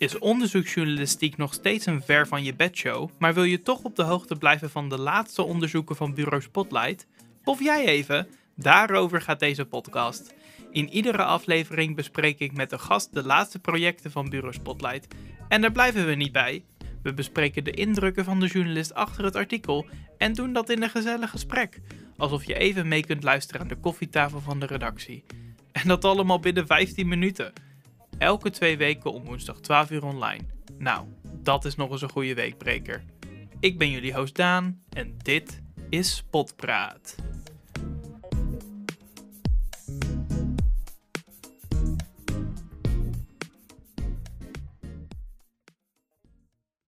Is onderzoeksjournalistiek nog steeds een ver van je bedshow, maar wil je toch op de hoogte blijven van de laatste onderzoeken van Bureau Spotlight? Of jij even? Daarover gaat deze podcast. In iedere aflevering bespreek ik met de gast de laatste projecten van Bureau Spotlight. En daar blijven we niet bij. We bespreken de indrukken van de journalist achter het artikel en doen dat in een gezellig gesprek. Alsof je even mee kunt luisteren aan de koffietafel van de redactie. En dat allemaal binnen 15 minuten. Elke twee weken om woensdag 12 uur online. Nou, dat is nog eens een goede weekbreker. Ik ben jullie host Daan en dit is Spotpraat.